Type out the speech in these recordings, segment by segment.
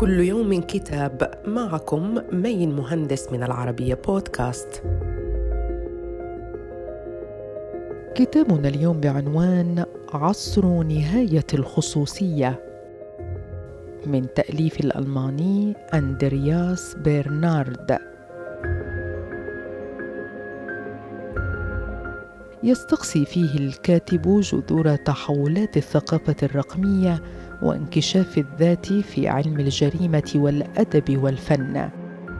كل يوم كتاب معكم مين مهندس من العربية بودكاست. كتابنا اليوم بعنوان عصر نهاية الخصوصية. من تأليف الألماني أندرياس برنارد. يستقصي فيه الكاتب جذور تحولات الثقافة الرقمية وانكشاف الذات في علم الجريمة والأدب والفن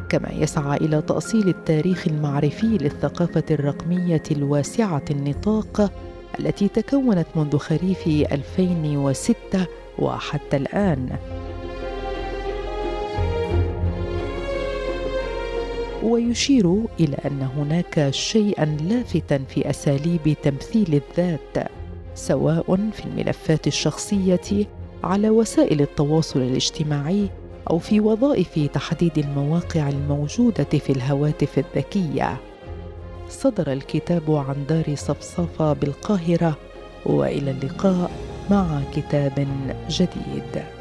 كما يسعى إلى تأصيل التاريخ المعرفي للثقافة الرقمية الواسعة النطاق التي تكونت منذ خريف 2006 وحتى الآن. ويشير إلى أن هناك شيئا لافتا في أساليب تمثيل الذات سواء في الملفات الشخصية على وسائل التواصل الاجتماعي أو في وظائف تحديد المواقع الموجودة في الهواتف الذكية. صدر الكتاب عن دار صفصفة بالقاهرة وإلى اللقاء مع كتاب جديد.